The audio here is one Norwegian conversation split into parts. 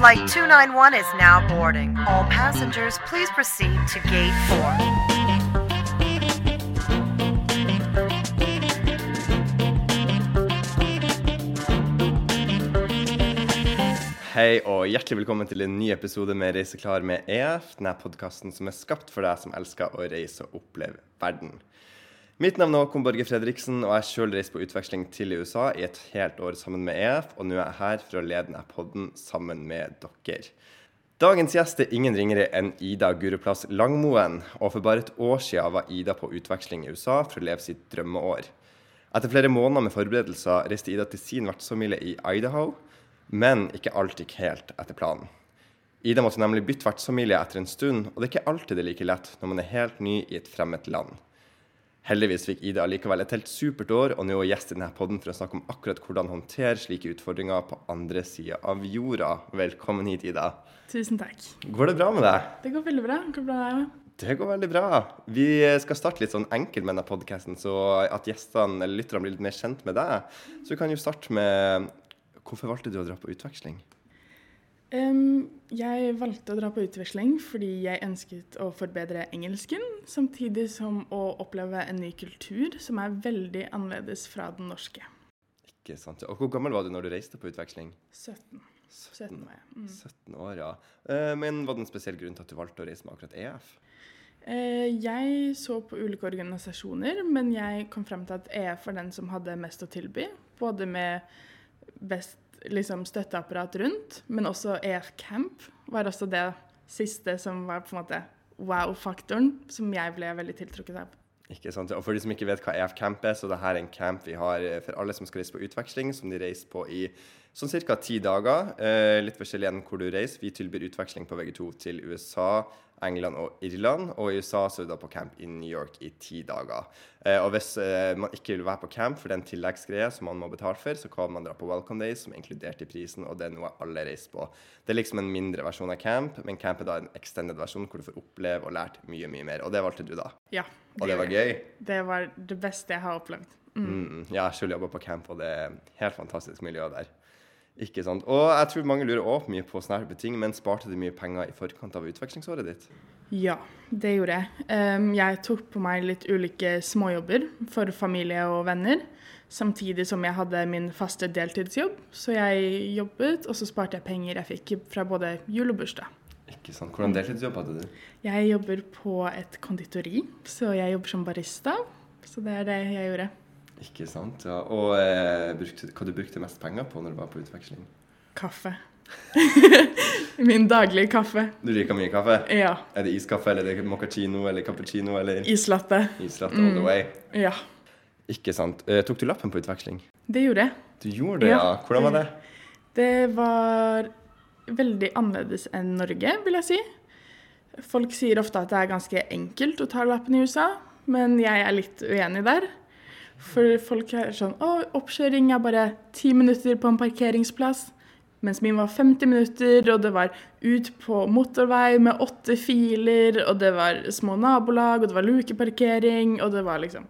Flight 291 is now boarding. All passengers, please proceed to gate 4. Hei og hjertelig velkommen til en ny episode med Reise klar med EF. Denne podkasten som er skapt for deg som elsker å reise og oppleve verden. Mitt navn er Håkon Borge Fredriksen, og jeg sjøl reiste på utveksling til USA i et helt år sammen med EF, og nå er jeg her for å lede denne podden sammen med dere. Dagens gjest er ingen ringere enn Ida Guruplass Langmoen, og for bare et år siden var Ida på utveksling i USA for å leve sitt drømmeår. Etter flere måneder med forberedelser reiste Ida til sin vertsfamilie i Idaho, men ikke alt gikk helt etter planen. Ida måtte nemlig bytte vertsfamilie etter en stund, og det er ikke alltid det er like lett når man er helt ny i et fremmed land. Heldigvis fikk Ida likevel et helt supert år, og nå er hun gjest i denne podden for å snakke om akkurat hvordan håndtere slike utfordringer på andre sida av jorda. Velkommen hit, Ida. Tusen takk. Går det bra med deg? Det går veldig bra. Går bra med deg? Det går veldig bra. Vi skal starte litt sånn enkelt med denne podkasten, så at gjestene eller lytterne blir litt mer kjent med deg. Så vi kan jo starte med Hvorfor valgte du å dra på utveksling? Em, jeg valgte å dra på utveksling fordi jeg ønsket å forbedre engelsken, samtidig som å oppleve en ny kultur som er veldig annerledes fra den norske. Ikke sant. Og hvor gammel var du når du reiste på utveksling? 17. 17 var jeg. Mm. 17 år, ja. Uh, Men var det en spesiell grunn til at du valgte å reise med akkurat EF? Eh, jeg så på ulike organisasjoner, men jeg kom frem til at EF var den som hadde mest å tilby. Både med best liksom, støtteapparat rundt, men også EF Camp var også det siste som var på en måte wow-faktoren, som jeg ble veldig tiltrukket av. Ikke sant? Og for de som ikke vet hva EF Camp er, så det her er en camp vi har eh, for alle som skal reise på utveksling, som de reiser på i sånn ca. ti dager. Eh, litt forskjellig enn hvor du reiser. Vi tilbyr utveksling på VG2 til USA, England og Irland. Og i USA så er du da på camp i New York i ti dager. Eh, og hvis eh, man ikke vil være på camp for den tilleggsgreia som man må betale for, så kan man dra på Welcome Days, som er inkludert i prisen, og det er noe alle reiser på. Det er liksom en mindre versjon av camp, men camp er da en extended versjon hvor du får oppleve og lært mye, mye mer. Og det valgte du, da. Ja. Og det var gøy? Det var det beste jeg har opplevd. Mm. Mm, jeg har selv jobba på camp, og det er helt fantastisk miljø der. Ikke sant? Og jeg tror mange lurer også mye på sånne ting, men sparte du mye penger i forkant av utvekslingsåret ditt? Ja, det gjorde jeg. Jeg tok på meg litt ulike småjobber for familie og venner, samtidig som jeg hadde min faste deltidsjobb. Så jeg jobbet, og så sparte jeg penger jeg fikk fra både jul og bursdag. Ikke sant? Hvordan deltidsjobb hadde du? Jeg jobber på et konditori, så jeg jobber som barista. Så det er det jeg gjorde. Ikke sant, ja. Og eh, brukte, hva du brukte mest penger på når du var på utveksling? Kaffe. min daglige kaffe. Du liker mye kaffe? Ja. Er det iskaffe, eller er det moccacino, eller cappuccino, eller Islatte. islatte all the way? Ja. Ikke sant. Eh, tok du lappen på utveksling? Det gjorde jeg. Du gjorde det, ja. Ja. Hvordan var det? Det var veldig annerledes enn Norge, vil jeg si. Folk sier ofte at det er ganske enkelt å ta lappen i USA, men jeg er litt uenig der. For folk er sånn Å, oppkjøring er bare ti minutter på en parkeringsplass. Mens min var 50 minutter, og det var ut på motorvei med åtte filer, og det var små nabolag, og det var lukeparkering, og det var liksom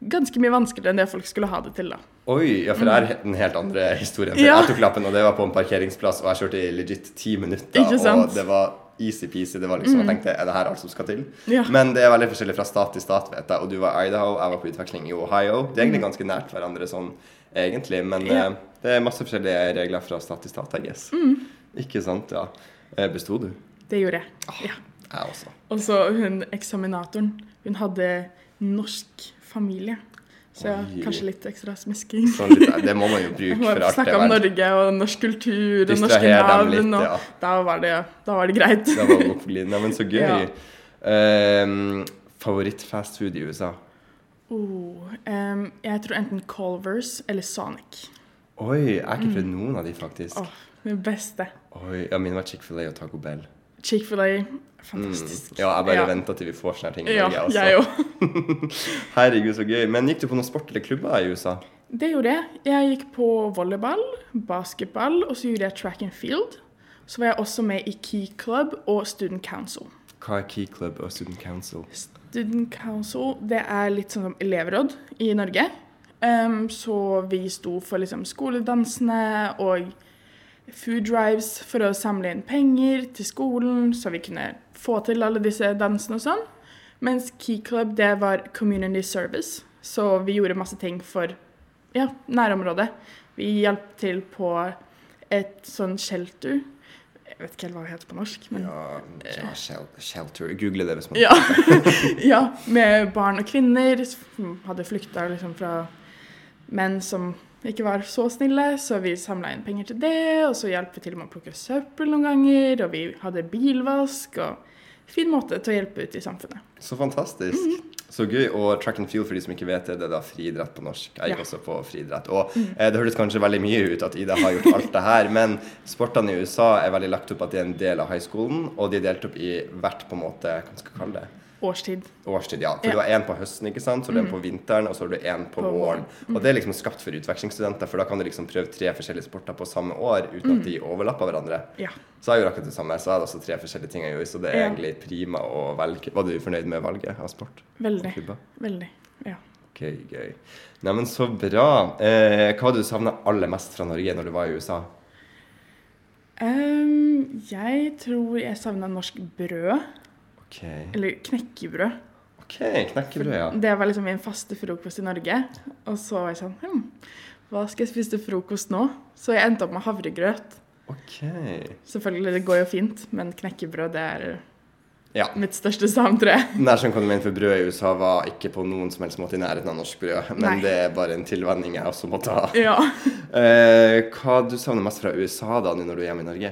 ganske mye vanskeligere enn det folk skulle ha det til, da. Oi, ja, for det er den helt andre historien. Ja. Jeg tok lappen, og det var på en parkeringsplass, og jeg kjørte i legit ti minutter. Og det var easy-peasy. Det var liksom, Jeg tenkte, er det her alt som skal til? Ja. Men det er veldig forskjellig fra stat til stat, vet jeg. Og du var i Idaho, jeg var på utveksling i Ohio. Det er egentlig ganske nært hverandre sånn, egentlig. Men Ja. eh, det er masse forskjellige regler fra stat til stat, I guess. Mm. Ikke sant, ja. Eh, Besto du? Det gjorde jeg. Ja. Jeg også. Og så hun eksaminatoren, hun hadde norsk familie. Så ja, Oi. kanskje litt ekstra smisking. Sånn litt, det må man jo bruke for alt det om. Norge og norsk kultur og norske navn. ja. da, var det, da var det greit. da var for men så gøy. Ja. Um, Favoritt-fastfood i USA? Oh, um, jeg tror enten Culvers eller Sonic. Oi, jeg har ikke prøvd noen av de, faktisk. Oh, det beste. Oi, ja, Mine var Chick-fil-A og Taco Bell. Chick-fil-A, Mm. fantastisk. Ja, jeg bare Ja. venter til vi får sånne ting i Ja, Norge også. jeg. Herregud, så gøy. Men gikk du på noen sport eller klubber i USA? Det gjorde jeg. Jeg gikk på volleyball, basketball, og så gjorde jeg track and field. Så var jeg også med i Key Club og Student Council. Hva er Key Club og Student Council? Student Council det er litt sånn som elevråd i Norge. Um, så vi sto for liksom skoledansene og food drives for å samle inn penger til skolen, så vi kunne få til alle disse dansene og sånn. Mens Key Club, det var community service, så vi gjorde masse ting for ja, nærområdet. Vi hjalp til på et sånn shelter. Jeg vet ikke helt hva det heter på norsk, men Ja, ja shelter. Google det hvis man ja. ja, med barn og kvinner som hadde flykta liksom fra menn som ikke var så snille, så vi samla inn penger til det, og så hjalp vi til med å plukke søppel noen ganger, og vi hadde bilvask og fin måte til å hjelpe ut i samfunnet. Så fantastisk. Så gøy. Og track and field, for de som ikke vet det, det er da friidrett på norsk. Jeg gikk Ja. også på friidrett. Og eh, det høres kanskje veldig mye ut at Ida har gjort alt det her, men sportene i USA er veldig lagt opp at de er en del av high schoolen, og de er delt opp i hvert på en måte, hva skal vi kalle det? Årstid. Årstid, ja. For Ja. du har én på høsten, ikke sant? så har du en på vinteren, og så har du en på, På våren. Mm. Og det er liksom skapt for utvekslingsstudenter, for da kan du liksom prøve tre forskjellige sporter på samme år uten at de overlapper hverandre. Ja. Så jeg gjorde akkurat det samme. Så jeg hadde også tre forskjellige ting jeg gjorde, så det er Ja. egentlig prima å velge. Var du fornøyd med valget av sport? Veldig. Veldig. Ja. Ok, gøy. Neimen, så bra. Eh, hva hadde du savna aller mest fra Norge når du var i USA? Um, jeg tror jeg savna norsk brød. Ok, Eller knekkebrød. ok, knekkebrød, ja. Det var liksom min faste frokost i Norge. Og så var jeg sånn hm, Hva skal jeg spise til frokost nå? Så jeg endte opp med havregrøt. Ok. Selvfølgelig, det går jo fint, men knekkebrød det er Ja. mitt største savn, tror jeg. Nær som kom inn for brød i USA var ikke på noen som helst måte i nærheten av norsk brød. Men Nei. det er bare en tilvenning jeg også måtte ha. Ja. Eh, hva du savner mest fra USA da, nå når du er hjemme i Norge?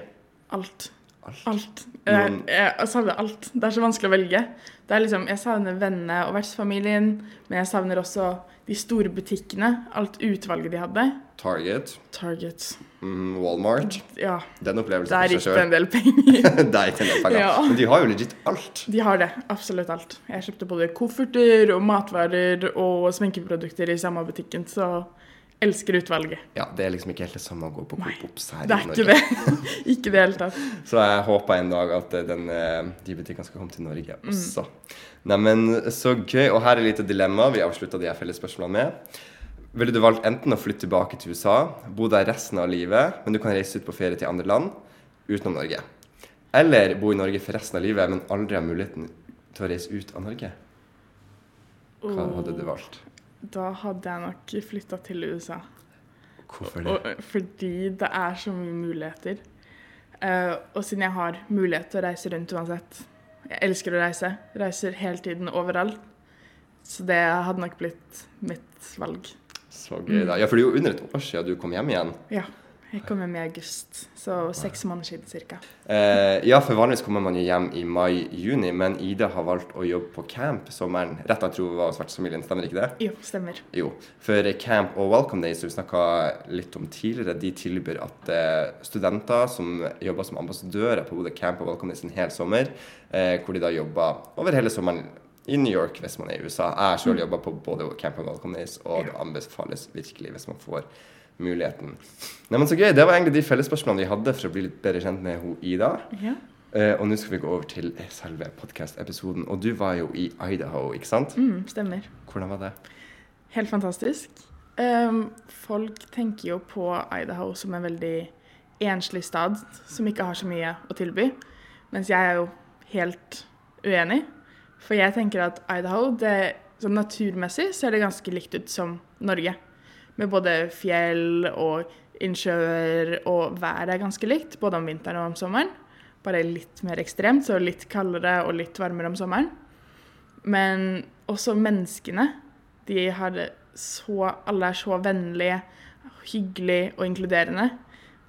Alt. Alt. Alt. Jeg, Noen- jeg savner alt. Det er så vanskelig å velge. Det er liksom, Jeg savner vennene og vertsfamilien, men jeg savner også de store butikkene. Alt utvalget de hadde. Target, Target. mm, Walmart. Ja, Den opplevelsen der gikk det en del penger. Der gikk en del penger. Ja. Men de har jo legit alt. De har det. Absolutt alt. Jeg kjøpte både kofferter og matvarer og sminkeprodukter i samme butikken, så elsker utvalget. Ja, Det er liksom ikke helt det samme å gå på Nei, Coop Ops her Det i er Norge. ikke det. ikke det hele tatt. Så jeg håper en dag at eh, den, eh, de butikkene skal komme til Norge også. Neimen, så gøy. Og her er et lite dilemma vi avslutta de her fellesspørsmålene med. Ville du valgt enten å flytte tilbake til USA, bo der resten av livet, men du kan reise ut på ferie til andre land utenom Norge? Eller bo i Norge for resten av livet, men aldri ha muligheten til å reise ut av Norge? Hva hadde du valgt? Da hadde jeg nok flytta til USA. Hvorfor det? Og, fordi det er så mye muligheter. Uh, og siden jeg har mulighet til å reise rundt uansett Jeg elsker å reise. Reiser hele tiden overalt. Så det hadde nok blitt mitt valg. Så gøy, da. Ja, for det er jo under et år siden du kom hjem igjen. Ja. Jeg kom hjem i august, så seks måneder siden ca. Eh, ja, for vanligvis kommer man jo hjem i mai-juni, men Ida har valgt å jobbe på camp sommeren. Rett jeg tror var hos vertsfamilien, stemmer ikke det? Jo, stemmer. Jo. For Camp og Welcome Days, som vi snakka litt om tidligere, de tilbyr at eh, studenter som jobber som ambassadører på både Camp og Welcome Days en hel sommer, eh, hvor de da jobber over hele sommeren i New York hvis man er i USA. Jeg sjøl jobber på både Camp og Welcome Days, og det anbefales virkelig hvis man får muligheten. Nei, men så gøy. Det var egentlig de fellesspørsmålene vi hadde for å bli litt bedre kjent med hun Ida. Ja. Uh, og nå skal vi gå over til selve podcast-episoden. Og du var jo i Idaho, ikke sant? Mm, stemmer. Hvordan var det? Helt fantastisk. Um, folk tenker jo på Idaho som en veldig enslig stad som ikke har så mye å tilby. Mens jeg er jo helt uenig. For jeg tenker at Idaho, det, sånn naturmessig, ser det ganske likt ut som Norge. Med både fjell og innsjøer, og været er ganske likt, både om vinteren og om sommeren. Bare litt mer ekstremt, så litt kaldere og litt varmere om sommeren. Men også menneskene. De har så Alle er så vennlige, hyggelige og inkluderende.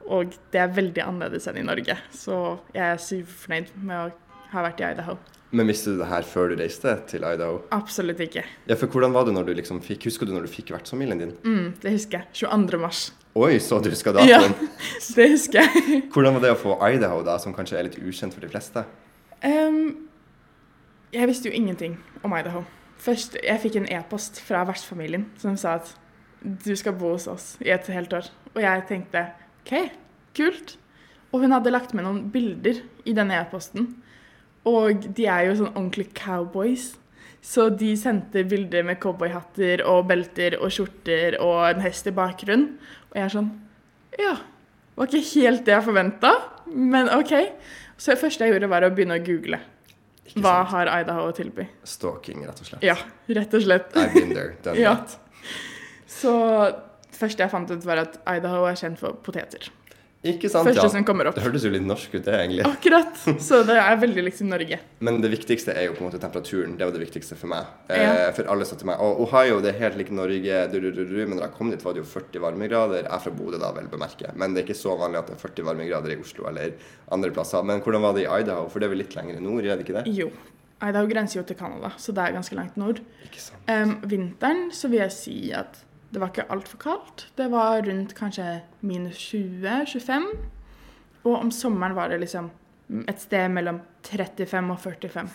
Og det er veldig annerledes enn i Norge. Så jeg er superfornøyd med å ha vært i Idaho. Men visste du det her før du reiste til Idaho? Absolutt ikke. Ja, for hvordan var det når du liksom fikk Husker du når du fikk vertsfamilien din? Mm, det husker jeg. 22. mars. Oi, så du husker Ja, det husker jeg. Hvordan var det å få Idaho, da, som kanskje er litt ukjent for de fleste? Um, jeg visste jo ingenting om Idaho. Først, Jeg fikk en e-post fra vertsfamilien som sa at du skal bo hos oss i et helt år. Og jeg tenkte OK, kult. Og hun hadde lagt med noen bilder i denne e-posten. Og de er jo sånn ordentlige cowboys. Så de sendte bilder med cowboyhatter og belter og skjorter og en hest i bakgrunnen. Og jeg er sånn Ja, var ikke helt det jeg forventa, men OK. Så det første jeg gjorde, var å begynne å google. Ikke Hva sant? har Idaho å tilby? Stalking, rett og slett. Ja, rett og slett. I've been there, done Ja. that. Så det første jeg fant ut, var at Idaho er kjent for poteter. Ikke sant, Første ja. som kommer opp. Det hørtes jo litt norsk ut, det, egentlig. Akkurat. Så det er veldig liksom Norge. Men det viktigste er jo på en måte temperaturen. Det var det viktigste for meg. Ja. Eh, for alle sa til meg Og Ohio det er helt likt Norge, du, du, du, du. men da jeg kom dit, var det jo 40 varmegrader. Jeg er fra Bodø, da, vel bemerke. Men det er ikke så vanlig at det er 40 varmegrader i Oslo eller andre plasser. Men hvordan var det i Idaho? For det er vel litt lenger nord, er det ikke det? Jo. Idaho grenser jo til Canada, så det er ganske langt nord. Ikke sant. Um, vinteren så vil jeg si at det var ikke altfor kaldt. Det var rundt kanskje minus 20-25. Og om sommeren var det liksom et sted mellom 35 og 45.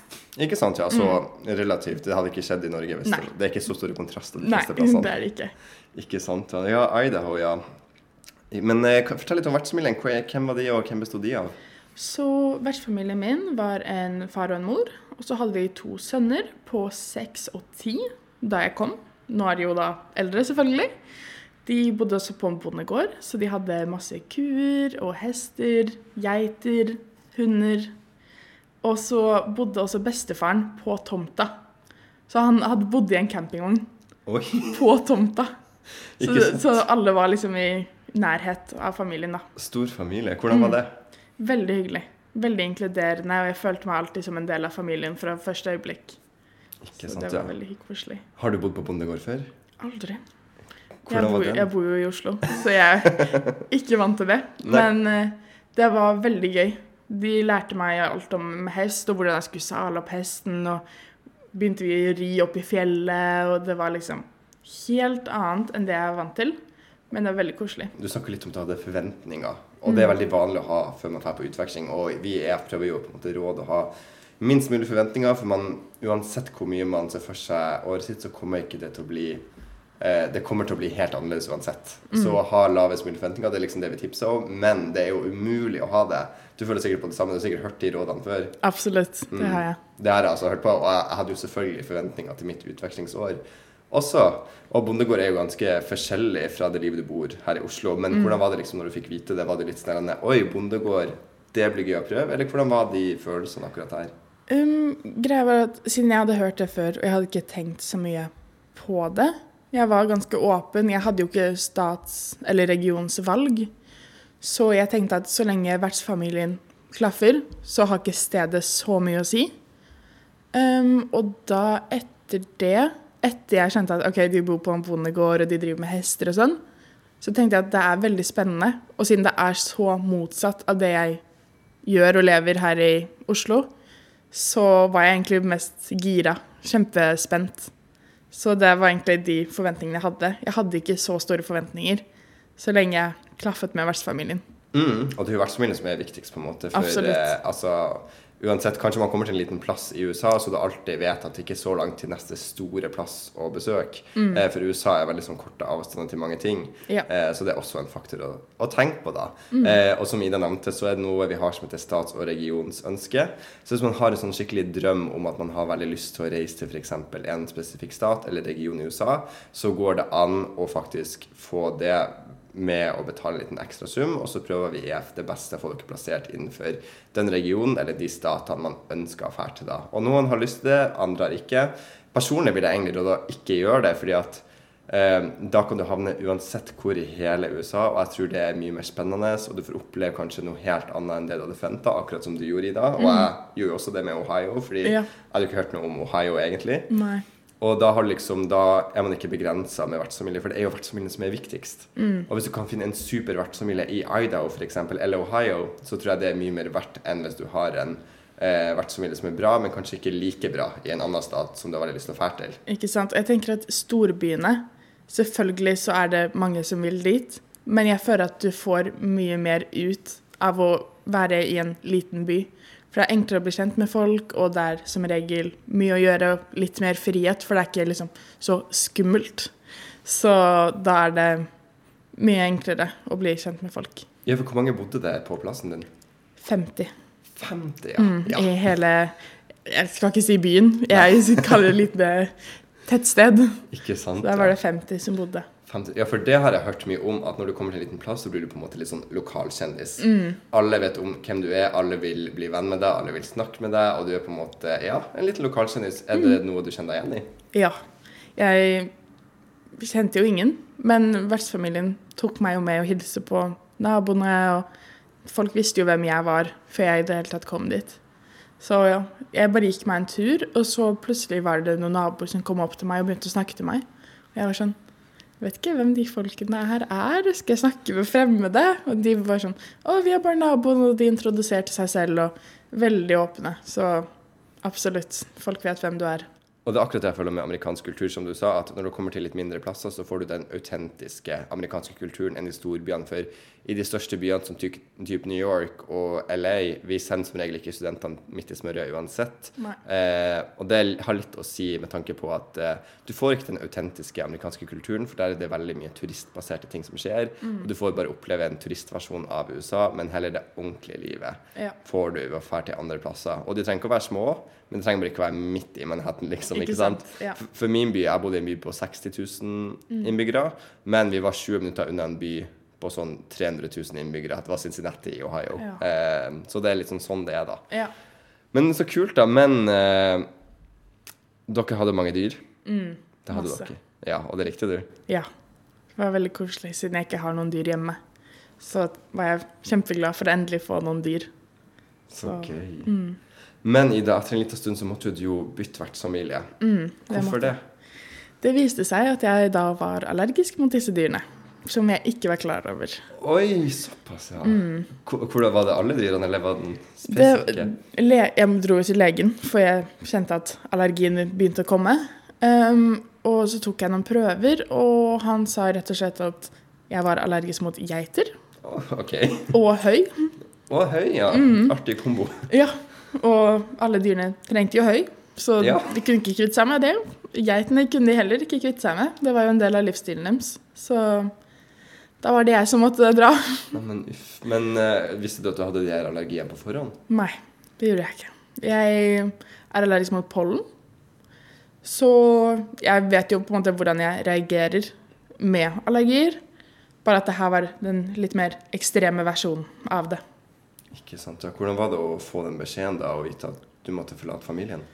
Ikke sant, ja. Så relativt. Det hadde ikke skjedd i Norge. Mm. Det, det er ikke så store kontraster de Nei, det er det ikke. Ikke sant. Ja, Ja, Idaho, ja. Men eh, fortell litt om vertsfamilien. Hvem var de, og hvem bestod de av? Så vertsfamilien min var en far og en mor. Og så hadde vi to sønner på seks og ti da jeg kom. Nå er de jo da eldre, selvfølgelig. De bodde også på en bondegård, så de hadde masse kuer og hester, geiter, hunder. Og så bodde også bestefaren på tomta. Så han hadde bodd i en campingvogn på tomta. Så, så alle var liksom i nærhet av familien, da. Stor familie. Hvordan var det? Veldig hyggelig. Veldig inkluderende, og jeg følte meg alltid som en del av familien fra første øyeblikk. Ikke Så sant, det ja. var veldig koselig. Har du bodd på bondegård før? Aldri. Jeg Hvordan bor, var den? jeg bor jo i Oslo, så jeg er ikke vant til det. Men uh, det var veldig gøy. De lærte meg alt om hest, og hvordan jeg skulle sale opp hesten. Og begynte vi å ri opp i fjellet, og det var liksom helt annet enn det jeg er vant til. Men det er veldig koselig. Du snakker litt om at du hadde forventninger, og det er veldig vanlig å ha før man drar på utveksling. Og vi er, prøver jo på en måte råd å ha minst mulig forventninger, for man, uansett hvor mye man ser for seg året sitt, så kommer ikke det til å bli eh, det kommer til å bli helt annerledes uansett. Så ha lavest mulig forventninger, det er liksom det vi tipser om. Men det er jo umulig å ha det. Du føler sikkert på det samme, du har sikkert hørt de rådene før. Absolutt. Det har jeg. Det har jeg altså hørt på, og jeg, jeg hadde jo selvfølgelig forventninger til mitt utvekslingsår også. Og bondegård er jo ganske forskjellig fra det livet du bor her i Oslo. Men hvordan var det liksom når du fikk vite det? Var det litt snillende? Oi, bondegård, det blir gøy å prøve? Eller hvordan var de følelsene akkurat her? Um, greia var at Siden jeg hadde hørt det før, og jeg hadde ikke tenkt så mye på det Jeg var ganske åpen. Jeg hadde jo ikke stats- eller regionsvalg. Så jeg tenkte at så lenge vertsfamilien klaffer, så har ikke stedet så mye å si. Um, og da, etter det Etter jeg skjønte at ok, de bor på en bondegård og de driver med hester og sånn, så tenkte jeg at det er veldig spennende. Og siden det er så motsatt av det jeg gjør og lever her i Oslo, så var jeg egentlig mest gira. Kjempespent. Så det var egentlig de forventningene jeg hadde. Jeg hadde ikke så store forventninger så lenge jeg klaffet med vertsfamilien. Mm. Og det er jo vertsfamilien som er viktigst, på en måte. For Absolutt. eh, altså Uansett, kanskje man kommer til en liten plass i USA, så du alltid vet at det ikke er så langt til neste store plass å besøke. Eh, for USA er veldig sånn korte avstander til mange ting. Ja. Eh, så det er også en faktor å, å tenke på, da. Eh, og som Ida nevnte, så er det noe vi har som heter stats- og regionsønske. Så hvis man har en sånn skikkelig drøm om at man har veldig lyst til å reise til f.eks. en spesifikk stat eller region i USA, så går det an å faktisk få det med å betale en liten ekstra sum, og så prøver vi EF det beste folk plassert innenfor den regionen eller de statene man ønsker å dra til. da. Og noen har lyst til det, andre har ikke. Personlig vil jeg egentlig råde å ikke gjøre det, fordi at eh, da kan du havne uansett hvor i hele USA, og jeg tror det er mye mer spennende, og du får oppleve kanskje noe helt annet enn det du hadde forventa, akkurat som du gjorde i dag. Og jeg gjorde jo også det med Ohio, fordi Ja. jeg hadde ikke hørt noe om Ohio egentlig. Nei. Og da, har liksom, da er man ikke begrensa med vertsfamilie, for det er jo vertsfamilien som er viktigst. Mm. Og hvis du kan finne en super vertsfamilie i Idaho f.eks., eller Ohio, så tror jeg det er mye mer verdt enn hvis du har en eh, vertsfamilie som er bra, men kanskje ikke like bra i en annen stat som du har veldig lyst til å fære til. Ikke sant? Jeg tenker at storbyene Selvfølgelig så er det mange som vil dit, men jeg føler at du får mye mer ut av å være i en liten by. For det er enklere å bli kjent med folk, og det er som regel mye å gjøre, og litt mer frihet, for det er ikke liksom så skummelt. Så da er det mye enklere å bli kjent med folk. Ja, for Hvor mange bodde det på plassen din? 50 50, ja. mm, ja. i hele Jeg skal ikke si byen, jeg kaller det litt tettsted. Ikke sant? Så Der var det 50 som bodde. 50, ja, for det har jeg hørt mye om, at når du kommer til en liten plass, så blir du på en måte litt sånn lokalkjendis. Mm. Alle vet om hvem du er, alle vil bli venn med deg, alle vil snakke med deg, og du er på en måte, ja, en liten lokalkjendis. Er det Mm. noe du kjenner deg igjen i? Ja. Jeg kjente jo ingen, men vertsfamilien tok meg jo med og hilste på naboene, og folk visste jo hvem jeg var før jeg i det hele tatt kom dit. Så ja, jeg bare gikk meg en tur, og så plutselig var det noen naboer som kom opp til meg og begynte å snakke til meg. Og jeg var sånn vet ikke hvem de folkene her er, skal jeg snakke med fremmede? Og de var sånn Å, vi er bare naboene, og de introduserte seg selv, og veldig åpne. Så absolutt, folk vet hvem du er. Og det er akkurat det jeg føler med amerikansk kultur, som du sa, at når du kommer til litt mindre plasser, så får du den autentiske amerikanske kulturen enn i storbyene. For i de største byene som typ, New York og LA, vi sender som regel ikke studentene midt i smørja uansett. Eh, og det har litt å si med tanke på at eh, du får ikke den autentiske amerikanske kulturen, for der er det veldig mye turistbaserte ting som skjer. Og du får bare oppleve en turistversjon av USA, men heller det ordentlige livet Ja. får du ved å dra til andre plasser. Og de trenger ikke å være små, men det trenger bare ikke å være midt i Manhattan, liksom. Ikke Ikke, sant? sant, ja. For- For min by, jeg bodde i en by på 60 000 innbyggere, men vi var 20 minutter unna en by på sånn 300 000 innbyggere. Det var Cincinnati i Ohio. Ja. Eh, så det er litt sånn sånn det er, da. Ja. Men så kult, da. Men eh, dere hadde mange dyr. Mm, Det hadde masse. dere. Ja, og det likte du. Ja. Det var veldig koselig, siden jeg ikke har noen dyr hjemme. Så var jeg kjempeglad for å endelig få noen dyr. Så Så, gøy. Mm. Men Ida, etter en liten stund så måtte du jo bytte vertsfamilie. Mm, Hvorfor måtte- det? Det viste seg at jeg da var allergisk mot disse dyrene. Som jeg ikke var klar over. Oi, såpass, ja. Mm. Hvordan var det alle dyrene, eller var den spesifikke? jeg dro til legen, for jeg kjente at allergien begynte å komme. Um, og så tok jeg noen prøver, og han sa rett og slett at jeg var allergisk mot geiter Å, OK. og høy. Å, høy, ja. Mm. Artig kombo. Ja, og alle dyrene trengte jo høy, så Ja. de kunne ikke kvitte seg med det. Geitene kunne de heller ikke kvitte seg med. Det var jo en del av livsstilen deres. Så da var det jeg som måtte dra. Men. Men uh, visste du at du hadde de her allergiene på forhånd? Nei, det gjorde jeg ikke. Jeg er allergisk mot pollen. Så jeg vet jo på en måte hvordan jeg reagerer med allergier. Bare at det her var den litt mer ekstreme versjonen av det. Ikke sant. Ja. Hvordan var det å få den beskjeden da, og vite at du måtte forlate familien?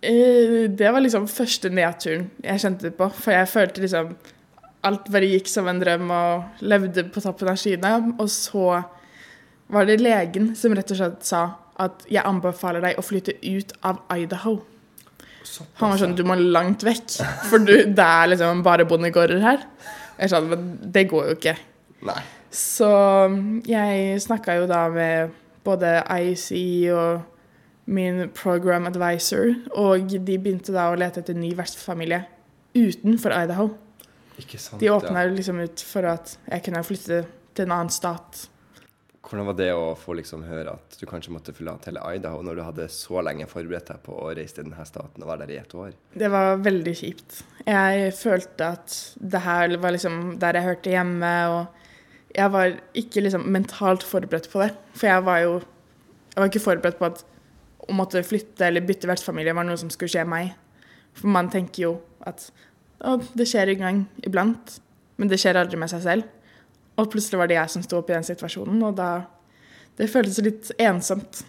Uh, Det var liksom første nedturen jeg kjente på. For jeg følte liksom alt bare gikk som en drøm og levde på toppen av skyene. Og så var det legen som rett og slett sa at jeg anbefaler deg å flytte ut av Idaho. Såpass, Han var sånn. Du må langt vekk, for du, det er liksom bare bondegårder her. Jeg sa men det går jo ikke. Nei. Så jeg snakka jo da med både IC og min program advisor, og de begynte da å lete etter ny vertsfamilie utenfor Idaho. Ikke sant, De åpna ja. liksom ut for at jeg kunne flytte til en annen stat. Hvordan var det å få liksom høre at du kanskje måtte forlate hele Idaho når du hadde så lenge forberedt deg på å reise til denne staten og være der i et år? Det var veldig kjipt. Jeg følte at det her var liksom der jeg hørte hjemme, og jeg var ikke liksom mentalt forberedt på det. For jeg var jo jeg var ikke forberedt på at å måtte flytte eller bytte vertsfamilie var noe som skulle skje meg. For man tenker jo at å, det skjer en gang iblant, men det skjer aldri med seg selv. Og plutselig var det jeg som sto opp i den situasjonen, og da Det føltes litt ensomt.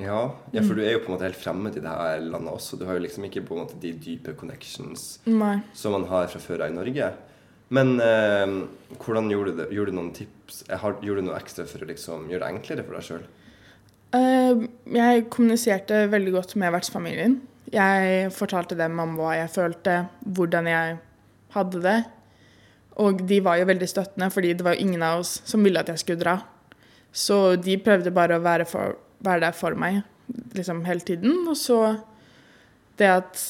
Ja, ja, for du er jo på en måte helt fremmed i det her landet også. Du har jo liksom ikke på en måte de dype connections Nei. som man har fra før av i Norge. Men eh, hvordan gjorde du det? Gjorde du noen tips? Eh, Har, gjorde du noe ekstra for å liksom gjøre det enklere for deg sjøl? Uh, jeg kommuniserte veldig godt med vertsfamilien. Jeg fortalte dem om hva jeg følte, hvordan jeg hadde det. Og de var jo veldig støttende, fordi det var jo ingen av oss som ville at jeg skulle dra. Så de prøvde bare å være, for, være der for meg liksom hele tiden. Og så det at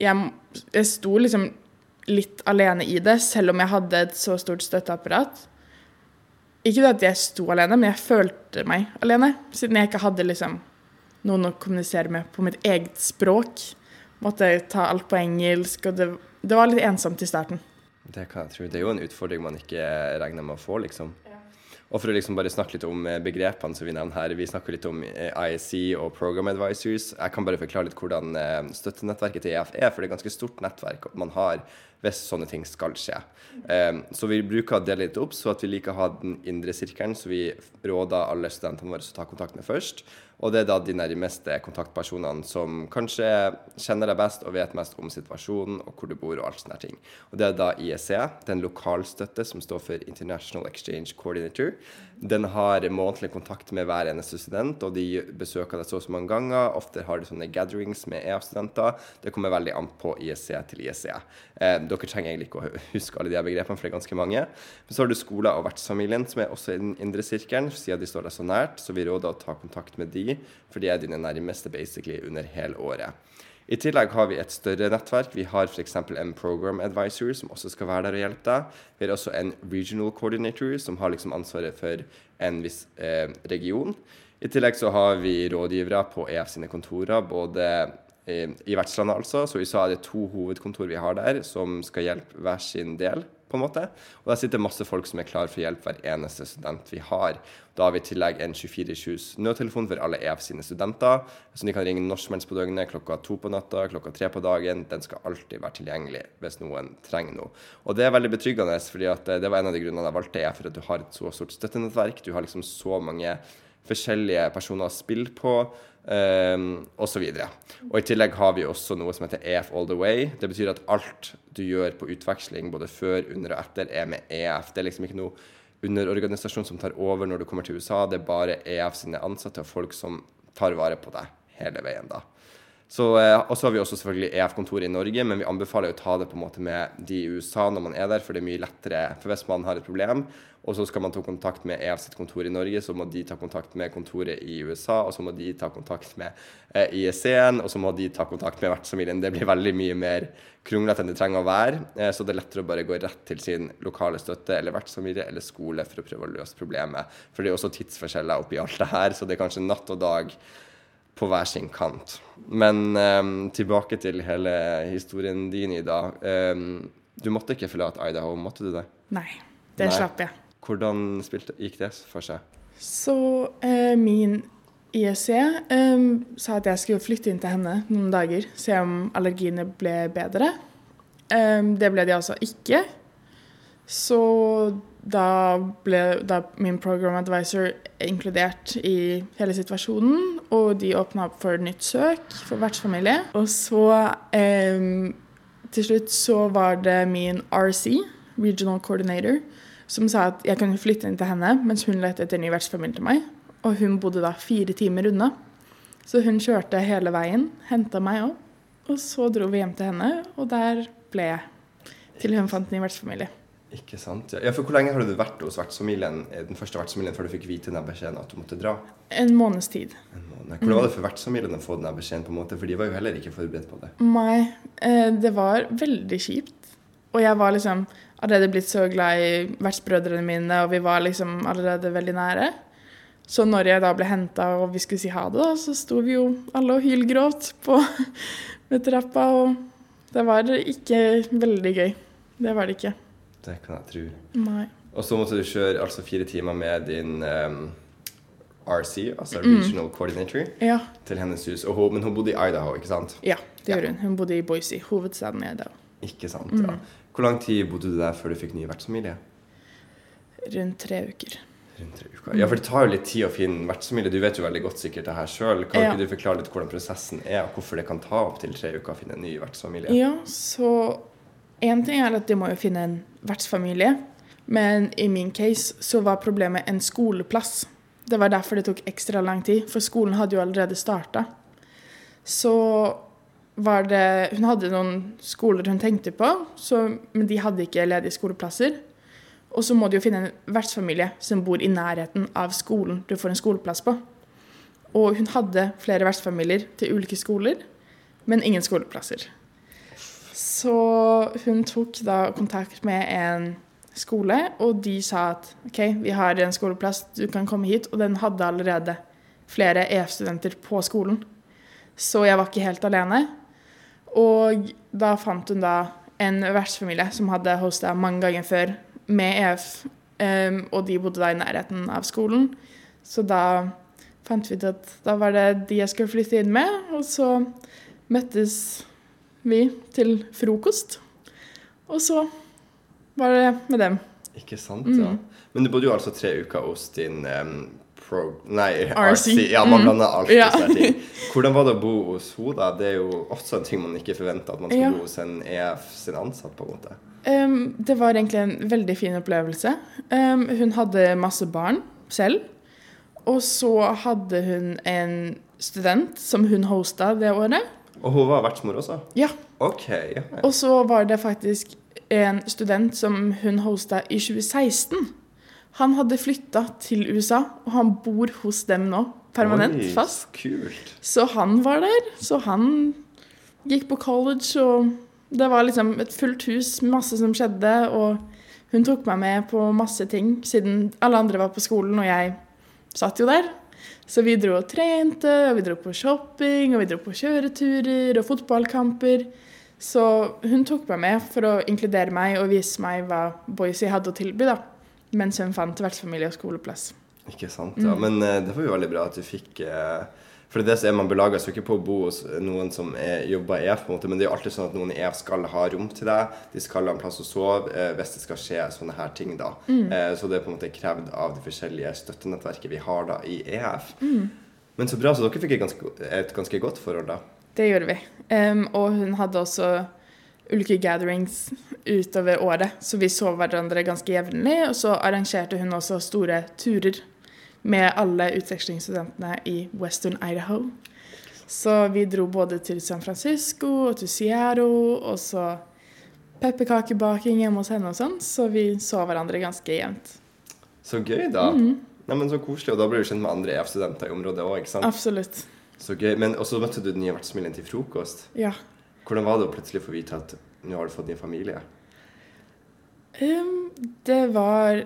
jeg, jeg sto liksom litt alene i det, selv om jeg hadde et så stort støtteapparat. Ikke at jeg sto alene, men jeg følte meg alene. Siden jeg ikke hadde liksom noen å kommunisere med på mitt eget språk. Måtte ta alt på engelsk, og det, det var litt ensomt i starten. Det kan jeg tro. Det er jo en utfordring man ikke regner med å få, liksom. Og for å liksom bare snakke litt om eh, begrepene som vi nevner her. Vi snakker litt om IEC og Program Advisors. Jeg kan bare forklare litt hvordan eh, støttenettverket til EF er, for det er et ganske stort nettverk man har hvis sånne ting skal skje. Um, så vi bruker å dele litt opp, så at vi liker å ha den indre sirkelen, så vi råder alle studentene våre å ta kontakt med først. Og det er da de nærmeste kontaktpersonene som kanskje kjenner deg best og vet mest om situasjonen og hvor du bor og alt sånne ting. Og det er da IEC, den lokalstøtte som står for International Exchange Coordinator. Den har månedlig kontakt med hver eneste student, og de besøker deg så og så mange ganger. Ofte har de sånne gatherings med EF-studenter. Det kommer veldig an på ISE til ISE. Eh, dere trenger egentlig ikke å huske alle de begrepene, for det er ganske mange. Men så har du skoler og vertsfamilien, som er også i den indre sirkelen, siden de står deg så nært. Så vi råder å ta kontakt med de, for de er dine nærmeste basically under hele året. I tillegg har vi et større nettverk. Vi har f.eks. en program advisor som også skal være der og hjelpe deg. Vi har også en regional coordinator som har liksom ansvaret for en viss eh, region. I tillegg så har vi rådgivere på EF sine kontorer, både i, i vertslandet altså. Så i USA er det to hovedkontor vi har der, som skal hjelpe hver sin del på en måte. Og der sitter masse folk som er klar for hjelp hver eneste student vi har. Da har vi i tillegg en 24-7 nødtelefon for alle EF sine studenter, så de kan ringe når som helst på døgnet, klokka to på natta, klokka tre på dagen. Den skal alltid være tilgjengelig hvis noen trenger noe. Og det er veldig betryggende, fordi eh, det var en av de grunnene jeg valgte EF, for at du har et så stort støttenettverk. Du har liksom så mange forskjellige personer å spille på. Um, osv. videre. og I tillegg har vi også noe som heter EF all the way. Det betyr at alt du gjør på utveksling, både før, under og etter, er med EF. Det er liksom ikke noe underorganisasjon som tar over når du kommer til USA. Det er bare EF sine ansatte og folk som tar vare på deg hele veien. da. Så, eh, og så har vi også selvfølgelig EF-kontoret i Norge, men vi anbefaler å ta det på en måte med de i USA når man er der, for det er mye lettere. For hvis man har et problem, og så skal man ta kontakt med EF sitt kontor i Norge, så må de ta kontakt med kontoret i USA, og så må de ta kontakt med eh, IEC-en, og så må de ta kontakt med vertsfamilien. Det blir veldig mye mer kronglete enn det trenger å være. Eh, så det er lettere å bare gå rett til sin lokale støtte eller vertsfamilie eller skole for å prøve å løse problemet. For det er også tidsforskjeller oppi alt det her, så det er kanskje natt og dag på hver sin kant. Men um, tilbake til hele historien din, Ida. Um, du måtte ikke forlate Idaho, måtte du det? Nei, det Nei. slapp jeg. Hvordan spilte, gikk det for seg? Så uh, min ISC um, sa at jeg skulle flytte inn til henne noen dager, se om allergiene ble bedre. Det ble de altså ikke. Så da ble da min program advisor inkludert i hele situasjonen, og de åpna opp for nytt søk for vertsfamilie. Og så eh, til slutt så var det min RC, Regional Coordinator, som sa at jeg kunne flytte inn til henne mens hun lette etter ny vertsfamilie til meg. Og hun bodde da fire timer unna. Så hun kjørte hele veien, henta meg opp, og så dro vi hjem til henne, og der ble jeg. Til hun fant ny vertsfamilie. Ikke sant. Ja, for Hvor lenge har du vært hos vertsfamilien, eh, den første vertsfamilien før du fikk vite den beskjeden at du måtte dra? En måneds tid. En måned. Hvordan var det for vertsfamilien å få den beskjeden? på en måte? For de var jo heller ikke forberedt på det. Nei, eh, det var veldig kjipt. Og jeg var liksom allerede blitt så glad i vertsbrødrene mine, og vi var liksom allerede veldig nære. Så når jeg da ble henta og vi skulle si ha det, da, så sto vi jo alle og hylgråt på trappa. Og det var ikke veldig gøy. Det var det ikke. Det kan jeg tro. Nei. Og så måtte du kjøre altså fire timer med din um, RC, altså mm. Regional Coordinator, ja. til hennes hus. Hun, men hun bodde i Idaho, ikke sant? Ja, det gjorde hun. Hun bodde i Boise, hovedstaden i Idaho. Ikke sant, mm. ja. Hvor lang tid bodde du der før du fikk ny vertsfamilie? Rundt tre uker. Rundt tre uker. Ja, for det tar jo litt tid å finne vertsfamilie. Du vet jo veldig godt sikkert det her sjøl. Kan ja. ikke du forklare litt hvordan prosessen er, og hvorfor det kan ta opptil tre uker å finne en ny vertsfamilie? Ja, så én ting er at de må jo finne en vertsfamilie. Men i min case så var problemet en skoleplass. Det var derfor det tok ekstra lang tid, for skolen hadde jo allerede starta. Så var det Hun hadde noen skoler hun tenkte på, så, men de hadde ikke ledige skoleplasser. Og så må du jo finne en vertsfamilie som bor i nærheten av skolen du får en skoleplass på. Og hun hadde flere vertsfamilier til ulike skoler, men ingen skoleplasser. Så hun tok da kontakt med en skole, og de sa at OK, vi har en skoleplass, du kan komme hit. Og den hadde allerede flere EF-studenter på skolen. Så jeg var ikke helt alene. Og da fant hun da en vertsfamilie som hadde hosta mange ganger før med EF um, og de bodde da i nærheten av skolen. Så da fant vi ut at da var det de jeg skulle flytte inn med. Og så møttes vi til frokost. Og så var det med dem. Ikke sant, Mm. ja. Men du bodde jo altså tre uker hos din um, pro... Nei, RC. Ja, man Mm. blander alltid Ja. sånne ting. Hvordan var det å bo hos henne, da? Det er jo også en ting man ikke forventer, at man skal Ja. bo hos en EF sin ansatt, på en måte. Um, det var egentlig en veldig fin opplevelse. Um, hun hadde masse barn selv. Og så hadde hun en student som hun hosta det året. Og hun var vertsmor også? Ja. OK. ja. ja. Og så var det faktisk en student som hun hosta i 2016. Han hadde flytta til USA, og han bor hos dem nå. Permanent Oi, fast. Kult. Så han var der. Så han gikk på college, og det var liksom et fullt hus, masse som skjedde. Og hun tok meg med på masse ting, siden alle andre var på skolen, og jeg satt jo der. Så vi dro og trente, og vi dro på shopping, og vi dro på kjøreturer og fotballkamper. Så hun tok meg med for å inkludere meg og vise meg hva Boise hadde å tilby, da. Mens hun fant vertsfamilie og skoleplass. Ikke sant, ja. Mm. Men eh, det var jo veldig bra at du fikk eh, For det som er man belager seg ikke på å bo hos noen som er, jobber i EF, på en måte, men det er jo alltid sånn at noen i EF skal ha rom til deg. De skal ha en plass å sove eh, hvis det skal skje sånne her ting, da. Mm. Eh, så det er på en måte krevd av de forskjellige støttenettverket vi har da i EF. Mm. Men så bra, så dere fikk et ganske, et ganske godt forhold, da. Det gjorde vi. Um, og hun hadde også ulike gatherings utover året, så vi så hverandre ganske jevnlig. Og så arrangerte hun også store turer med alle utvekslingsstudentene i Western Idaho. Så vi dro både til San Francisco og til Sierra, og så pepperkakebaking hjemme hos henne og sånn, så vi så hverandre ganske jevnt. Så gøy, da. Mm. Nei, men Så koselig. Og da ble du kjent med andre EF-studenter i området òg, ikke sant? Absolutt. Så gøy. Men og så møtte du den nye vertsfamilien til frokost. Ja. Hvordan var det å plutselig få vite at nå har du fått ny familie? Um, det var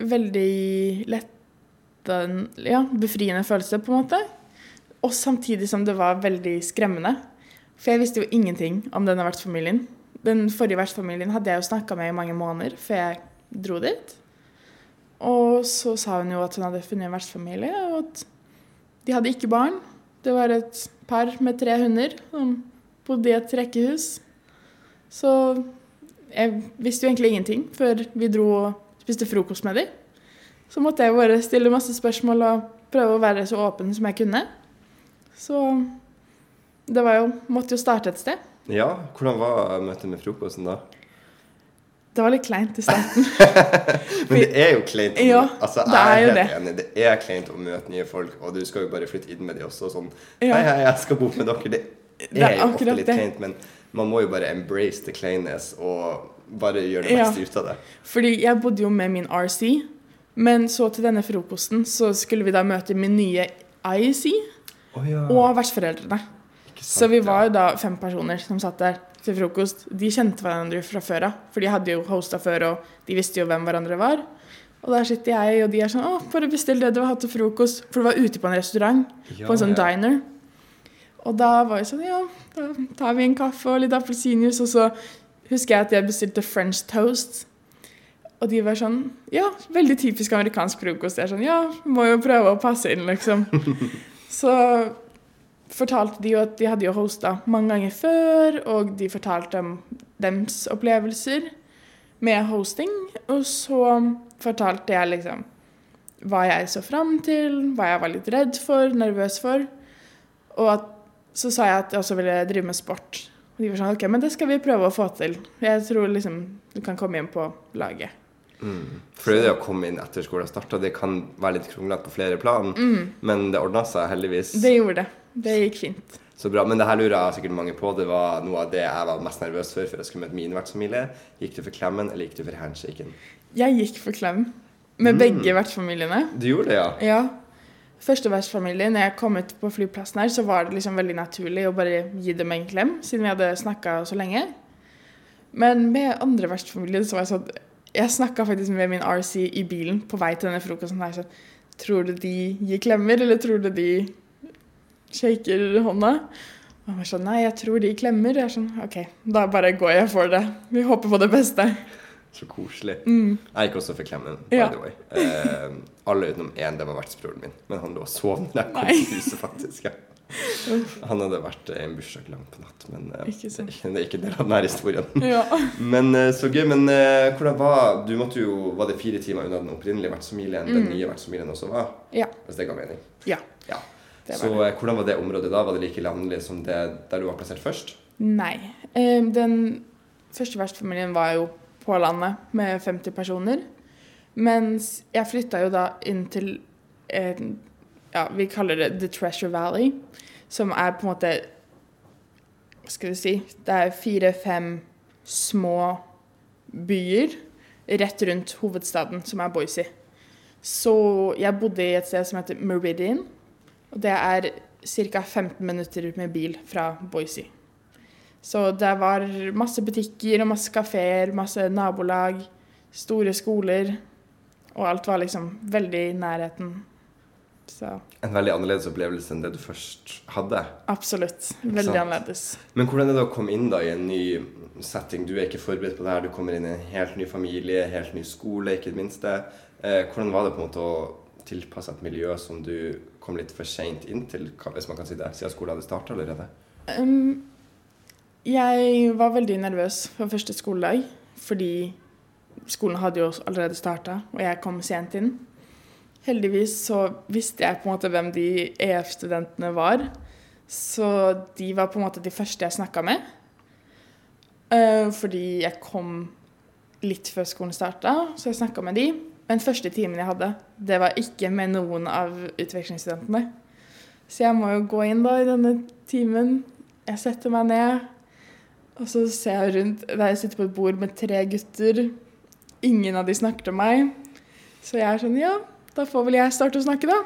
veldig lett ja, befriende følelse, på en måte. Og samtidig som det var veldig skremmende. For jeg visste jo ingenting om denne vertsfamilien. Den forrige vertsfamilien hadde jeg jo snakka med i mange måneder før jeg dro dit. Og så sa hun jo at hun hadde funnet en vertsfamilie, og at de hadde ikke barn. Det var et par med tre hunder som bodde i et rekkehus. Så jeg visste jo egentlig ingenting før vi dro og spiste frokost med dem. Så måtte jeg bare stille masse spørsmål og prøve å være så åpen som jeg kunne. Så det var jo Måtte jo starte et sted. Ja, hvordan var møtet med frokosten da? Det var litt kleint i starten. Men det er jo kleint. Ja, altså, det er jo det. enig. Det er kleint å møte nye folk, og du skal jo bare flytte inn med de også. Sånn Ja. Hei, hei, jeg skal bo med dere. Det Det er, er jo ofte litt det. kleint, men man må jo bare embrace the kleintness og bare gjøre det Ja. ut av det. Fordi jeg bodde jo med min RC, men så til denne frokosten så skulle vi da møte min nye IEC oh, ja. og vertsforeldrene. Så vi var jo da fem personer som satt der til frokost. De kjente hverandre fra før av, for de hadde jo hosta før, og de visste jo hvem hverandre var. Og der sitter jeg, og de er sånn 'Å, bare bestill det du har hatt til frokost.' For det var ute på en restaurant, Ja, på en sånn ja. diner. Og da var jeg sånn Ja, da tar vi en kaffe og litt appelsinjuice, og så husker jeg at jeg bestilte french toast. Og de var sånn Ja, veldig typisk amerikansk frokost. Jeg er sånn Ja, må jo prøve å passe inn, liksom. Så fortalte de jo at de hadde jo hosta mange ganger før, og de fortalte om dems opplevelser med hosting. Og så fortalte jeg liksom hva jeg så fram til, hva jeg var litt redd for, nervøs for. Og at, så sa jeg at jeg også ville drive med sport. Og de var sånn OK, men det skal vi prøve å få til. Jeg tror liksom du kan komme inn på laget. Mm. For det å komme inn etter skolen starta, det kan være litt kronglete på flere plan, men det ordna seg heldigvis. Mm. Det gjorde det. Det gikk fint. Så bra. Men det her lurer jeg sikkert mange på. Det var noe av det jeg var mest nervøs for før jeg skulle møte min vertsfamilie. Gikk du for klemmen, eller gikk du for handshaken? Jeg gikk for klem med Mm. begge vertsfamiliene. Du gjorde det, ja? Ja. Første vertsfamilie, når jeg kom ut på flyplassen her, så var det liksom veldig naturlig å bare gi dem en klem, siden vi hadde snakka så lenge. Men med andre vertsfamilie så var jeg sånn Jeg snakka faktisk med min RC i bilen på vei til denne frokosten. her, sånn, Tror du de gir klemmer, eller tror du de shaker hånda? Og han var sånn Nei, jeg tror de klemmer. Jeg er sånn OK, da bare går jeg for det. Vi håper på det beste. Så koselig. Jeg gikk også for klemmen, by Ja. the way. Eh, alle utenom én, det var vertsbroren min. Men han lå og sov da jeg kom til huset, faktisk. Ja. Han hadde vært i en bursdag langt på natt, men eh, Ikke det, er ikke, en del av denne historien. Ja. Men eh, så gøy. Men eh, hvordan var Du måtte jo Var det fire timer unna den opprinnelige vertsfamilien den nye vertsfamilien også var? ja. Hvis det ga mening? Ja. Ja. Så det. hvordan var det området da? Var det like landlig som det der du var plassert først? Nei. Eh, Den første vertsfamilien var jo på landet med 50 personer. Mens jeg flytta jo da inn til en Ja, vi kaller det The Treasure Valley. Som er på en måte Hva skal vi si Det er fire-fem små byer rett rundt hovedstaden, som er Boise. Så jeg bodde i et sted som heter Meridian. Og det er ca. 15 minutter med bil fra Boise. Så det var masse butikker og masse kafeer, masse nabolag, store skoler. Og alt var liksom veldig i nærheten. Så En veldig annerledes opplevelse enn det du først hadde. absolutt. Veldig annerledes. Men hvordan er det å komme inn da i en ny setting? Du er ikke forberedt på det her. Du kommer inn i en helt ny familie, helt ny skole, ikke det minste. Eh, hvordan var det på en måte å tilpasse et miljø som du kom litt for seint inn til, hvis man kan si det, siden skolen hadde starta allerede? Um, jeg var veldig nervøs for første skoledag, fordi skolen hadde jo allerede starta, og jeg kom sent inn. Heldigvis så visste jeg på en måte hvem de EF-studentene var, så de var på en måte de første jeg snakka med. Eh, fordi jeg kom litt før skolen starta, så jeg snakka med de. Men første timen jeg hadde, det var ikke med noen av utvekslingsstudentene. Så jeg må jo gå inn da i denne timen. Jeg setter meg ned, og så ser jeg rundt jeg sitter på et bord med tre gutter. Ingen av de snakker til meg. Så jeg er sånn Ja, da får vel jeg starte å snakke, da.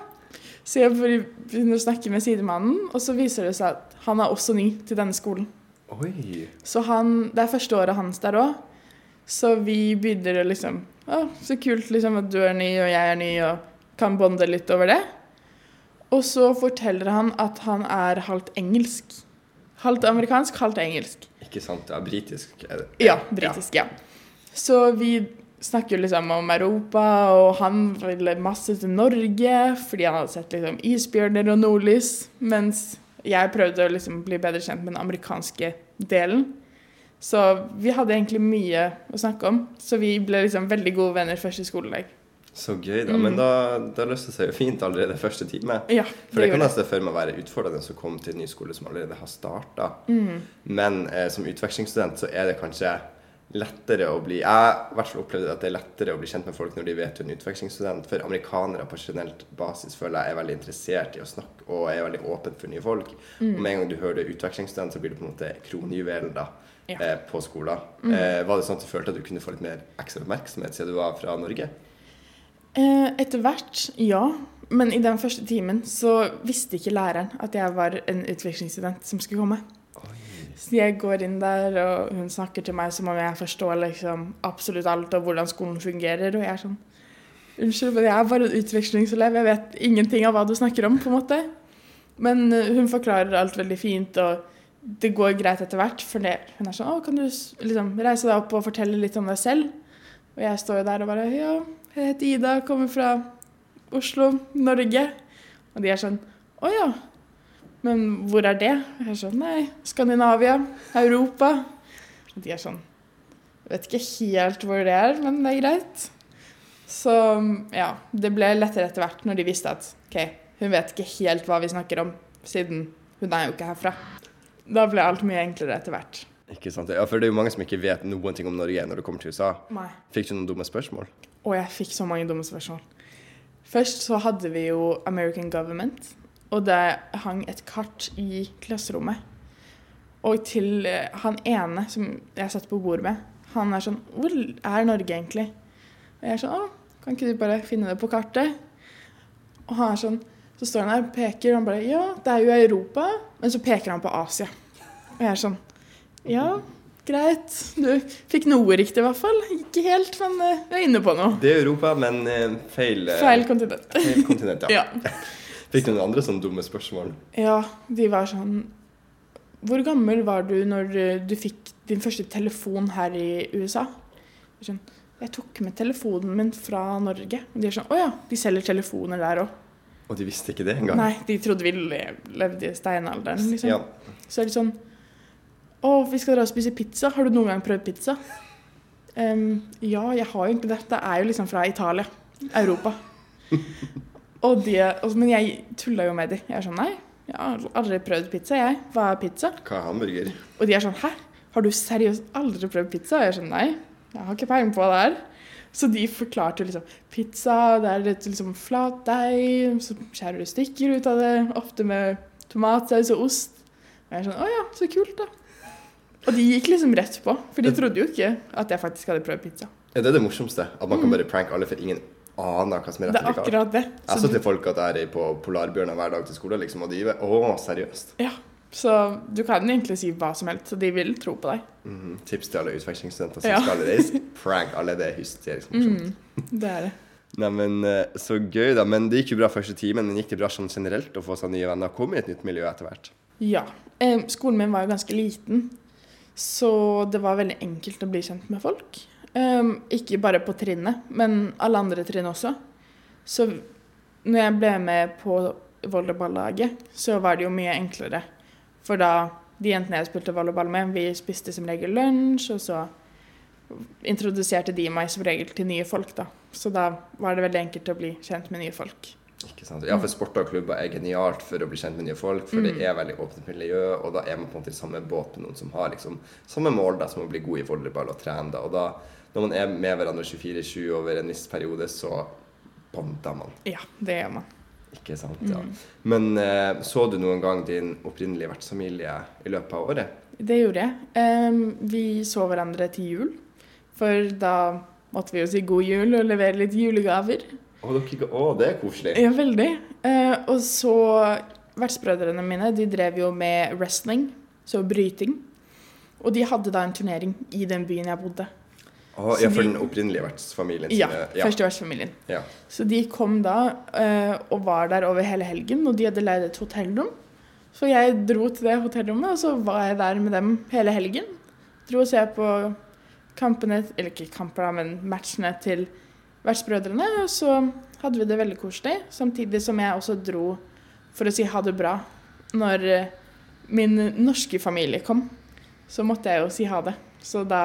Så jeg begynner å snakke med sidemannen, og så viser det seg at han er også ny til denne skolen. Oi! Så han, det er første året hans der òg. Så vi begynner å liksom Å, så kult liksom at du er ny, og jeg er ny, og kan bonde litt over det. Og så forteller han at han er halvt engelsk. Halvt amerikansk, halvt engelsk. Ikke sant? Ja, britisk er det. Ja, britisk, ja. Så vi snakker liksom om Europa, og han ville masse til Norge fordi han hadde sett liksom isbjørner og nordlys, mens jeg prøvde å liksom bli bedre kjent med den amerikanske delen. Så vi hadde egentlig mye å snakke om, så vi ble liksom veldig gode venner første skoledag. Så gøy, da. Men da, da løste det seg jo fint allerede første time. Ja, For det kan jeg se for meg være utfordrende å komme til en ny skole som allerede har starta. Mm. Men eh, som utvekslingsstudent så er det kanskje lettere å bli Jeg i hvert fall opplevde at det er lettere å bli kjent med folk når de vet du er en utvekslingsstudent. For amerikanere på generelt basis føler jeg er veldig interessert i å snakke og er veldig åpen for nye folk. Mm. Og med en gang du hører du er utvekslingsstudent, så blir du på en måte kronjuvelen da. Ja. Eh, på skolen. Mm. Eh, var det sånn at du følte at du kunne få litt mer ekstra oppmerksomhet siden du var fra Norge? Eh, etter hvert, ja. Men i den første timen så visste ikke læreren at jeg var en utvekslingsstudent som skulle komme. Så jeg går inn der, og hun snakker til meg som om jeg forstår liksom absolutt alt og hvordan skolen fungerer. Og jeg er sånn Unnskyld, men jeg er bare en utvekslingselev. Jeg vet ingenting av hva du snakker om, på en måte. Men eh, hun forklarer alt veldig fint, og det går greit etter hvert. For det, hun er sånn Å, kan du liksom reise deg opp og fortelle litt om deg selv? Og jeg står jo der og bare Ja, jeg heter Ida, kommer fra Oslo, Norge. Og de er sånn Å ja. Men hvor er det? Jeg er sånn Nei, Skandinavia. Europa. Og de er sånn vet ikke helt hvor det er, men det er greit. Så ja, det ble lettere etter hvert når de visste at OK, hun vet ikke helt hva vi snakker om, siden hun er jo ikke herfra. Da ble alt mye enklere etter hvert. Ikke sant? Ja, for det er jo mange som ikke vet noen ting om Norge når du kommer til USA. Nei. Fikk du noen dumme spørsmål? Å, jeg fikk så mange dumme spørsmål. Først så hadde vi jo American Government, og det hang et kart i klasserommet. Og til eh, han ene som jeg satt på bord med, han er sånn Hvor er Norge egentlig? Og jeg er sånn Å, kan ikke du bare finne det på kartet? Og han er sånn Så står han der og peker, og han bare Ja, det er jo Europa. Men så peker han på Asia. Og jeg er sånn Ja, greit. Du fikk noe riktig, i hvert fall. Ikke helt, men du er inne på noe. Det er Europa, men eh, feil, eh, Feil kontinent. feil kontinent. Ja. Ja. Fikk du noen andre sånne dumme spørsmål? ja, de var sånn Hvor gammel var du når du, du fikk din første telefon her i USA? Sånn, jeg tok med telefonen min fra Norge. Og de er sånn Å ja, de selger telefoner der òg. Og de visste ikke det engang? Nei, de trodde vi levde i steinalderen, liksom. Ja. Så er det sånn Å, vi skal dra og spise pizza. Har du noen gang prøvd pizza? Um, ja, jeg har jo egentlig det. Det er jo liksom fra Italia. Europa. og de, og, men jeg tulla jo med de. Jeg er sånn Nei, jeg har aldri prøvd pizza, jeg. Hva er pizza? Hva er hamburger? Og de er sånn Hæ? Har du seriøst aldri prøvd pizza? Og jeg er sånn Nei, jeg har ikke peiling på hva det er. Så de forklarte liksom Pizza, det er litt liksom flatdeig, så skjærer du stykker ut av det, ofte med tomatsaus og ost. Og jeg er sånn Å ja, så kult, da. Og de gikk liksom rett på, for de trodde jo ikke at jeg faktisk hadde prøvd pizza. Ja, det er det morsomste. At man kan bare pranke alle, for ingen aner hva som er Mm. Det rett er eller galt. akkurat det. Jeg Så, til folk at jeg er på Polarbjørnar hver dag til skolen, liksom, og de er Å, seriøst. ja, så du kan egentlig si hva som helst, så de vil tro på deg. Mhm. Tips til alle utvekslingsstudenter som Ja. skal reise. Prank alle, det er hysterisk morsomt. Mm, det er det. Neimen, eh, så gøy, da. Men det gikk jo bra første timen. Men gikk det bra sånn generelt å få seg nye venner og komme i et nytt miljø etter hvert? Ja. Eh, skolen min var jo ganske liten, så det var veldig enkelt å bli kjent med folk. Um, ikke bare på trinnet, men alle andre trinn også. Så når jeg ble med på volleyballaget, så var det jo mye enklere. For da de jentene jeg spilte volleyball med, vi spiste som regel lunsj, og så introduserte de meg som regel til nye folk, da. Så da var det veldig enkelt å bli kjent med nye folk. Ikke sant? Ja, for sport og klubber er genialt for å bli kjent med nye folk, for det er veldig åpent miljø, og da er man på en måte i samme båt med noen som har liksom samme mål da, som å bli god i volleyball og trene. da. Og da, når man er med hverandre 24-7 over en viss periode, så bonder man. Ja, det gjør man. Ikke sant? Ja. Men eh, så du noen gang din opprinnelige vertsfamilie i løpet av året? Det gjorde jeg. Um, vi så hverandre til jul, for da måtte vi jo si god jul og levere litt julegaver. Å, å det er koselig. Ja, veldig. Uh, og så Vertsbrødrene mine de drev jo med wrestling, så bryting. Og de hadde da en turnering i den byen jeg bodde. Så ja, for de- den opprinnelige vertsfamilien? Ja, ja. første vertsfamilien. ja. Så de kom da eh, og var der over hele helgen, og de hadde leid et hotellrom. Så jeg dro til det hotellrommet, og så var jeg der med dem hele helgen. Dro og se på kampene, eller ikke kamper, da, men matchene til vertsbrødrene. Og så hadde vi det veldig koselig, samtidig som jeg også dro for å si ha det bra. Når eh, min norske familie kom, så måtte jeg jo si ha det. Så da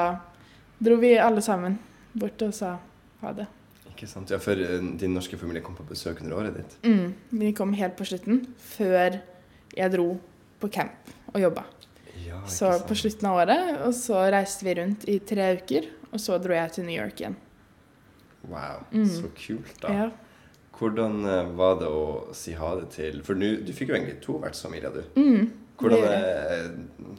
dro vi alle sammen bort og sa ha det. Ikke sant? Ja, for eh, din norske familie kom på besøk under året ditt. Mm, vi kom helt på slutten, før jeg dro på camp og jobba. Ja, Så sant? på slutten av året, og så reiste vi rundt i tre uker, og så dro jeg til New York igjen. Wow, Mm. så kult, da. Ja. Hvordan eh, var det å si ha det til For nu, du fikk jo egentlig to vertsfamilier, du. Mm, Hvordan er, eh,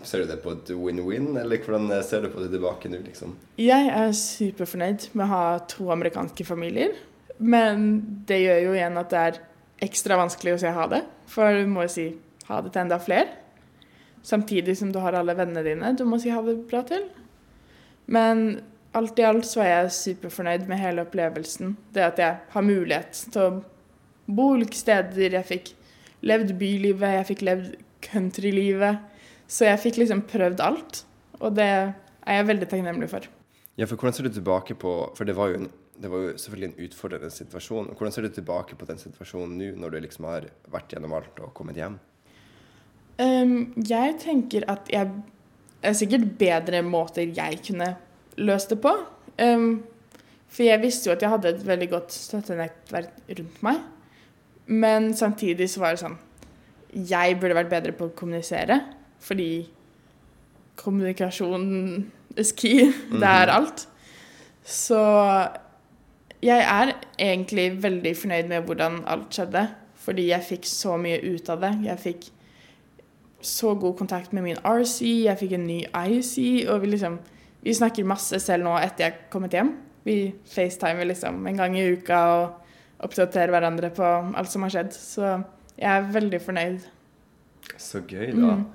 Ser du det på et win-win, eller hvordan eh, ser du på det tilbake nå, liksom? Jeg er superfornøyd med å ha to amerikanske familier, men det gjør jo igjen at det er ekstra vanskelig å si ha det, for du må jo si ha det til enda flere. Samtidig som du har alle vennene dine du må si ha det bra til. Men alt i alt så er jeg superfornøyd med hele opplevelsen. Det at jeg har mulighet til å bo ulike steder. Jeg fikk levd bylivet, jeg fikk levd countrylivet. Så jeg fikk liksom prøvd alt, og det er jeg veldig takknemlig for. Ja, for hvordan ser du tilbake på For det var jo, en, det var jo selvfølgelig en utfordrende situasjon. Hvordan ser du tilbake på den situasjonen nå, når du liksom har vært gjennom alt og kommet hjem? Um, jeg tenker at jeg er sikkert bedre måter jeg kunne løst det på. Um, for jeg visste jo at jeg hadde et veldig godt støttenettverk rundt meg. Men samtidig så var det sånn Jeg burde vært bedre på å kommunisere, fordi kommunikasjon is key. Det er alt. Så jeg er egentlig veldig fornøyd med hvordan alt skjedde, fordi jeg fikk så mye ut av det. Jeg fikk så god kontakt med min RC, jeg fikk en ny IC, og vi liksom Vi snakker masse selv nå etter jeg er kommet hjem. Vi facetimer liksom en gang i uka og oppdaterer hverandre på alt som har skjedd. Så jeg er veldig fornøyd. Så gøy, da. Mm.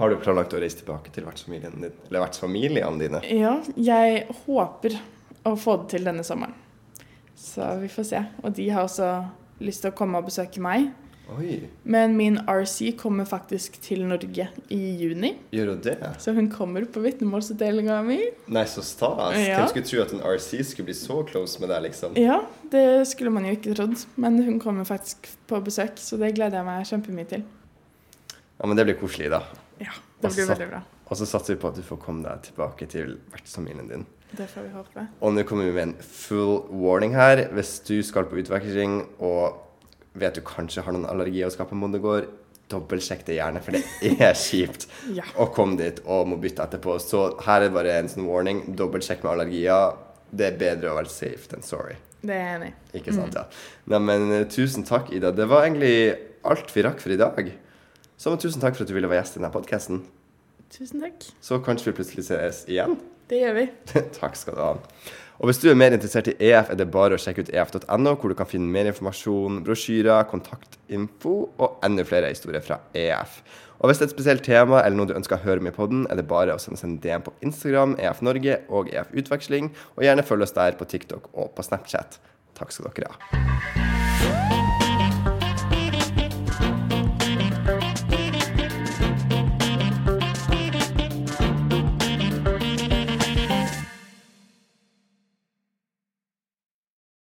Har du planlagt å reise tilbake til vertsfamilien din? Eller vertsfamiliene dine? Ja, jeg håper å få det til denne sommeren. Så vi får se. Og de har også lyst til å komme og besøke meg. Oi, Men min RC kommer faktisk til Norge i juni, gjør hun det? så hun kommer på vitnemålsutdelinga mi. Nei, så stas. Ja. Hvem skulle tro at en RC skulle bli så close med deg, liksom? Ja, det skulle man jo ikke trodd, men hun kommer faktisk på besøk, så det gleder jeg meg kjempemye til. Ja, men det blir koselig, da. Ja, det blir veldig bra. Og så satser vi på at du får komme deg tilbake til vertsfamilien din. Det får vi håpe. Og nå kommer vi med en full warning her. Hvis du skal på utveksling og vet du kanskje har noen allergi og skal på Mondegård, dobbeltsjekk det gjerne, for det er kjipt Ja. å komme dit og må bytte etterpå. Så her er bare en sånn warning. Dobbeltsjekk med allergier. Det er bedre å være safe than sorry. Det er jeg enig. Ikke sant, ja. Neimen, eh, tusen takk, Ida. Det var egentlig alt vi rakk for i dag. Så tusen takk for at du ville være gjest i denne podkasten. Tusen takk. Så kanskje vi plutselig ses igjen. Det gjør vi. Takk skal du ha. Og hvis du er mer interessert i EF, er det bare å sjekke ut ef.no, hvor du kan finne mer informasjon, brosjyrer, kontaktinfo og enda flere historier fra EF. Og hvis det er et spesielt tema eller noe du ønsker å høre om i poden, er det bare å sende oss en DM på Instagram, EF Norge og EF Utveksling, og gjerne følg oss der på TikTok og på Snapchat. Takk skal dere ha.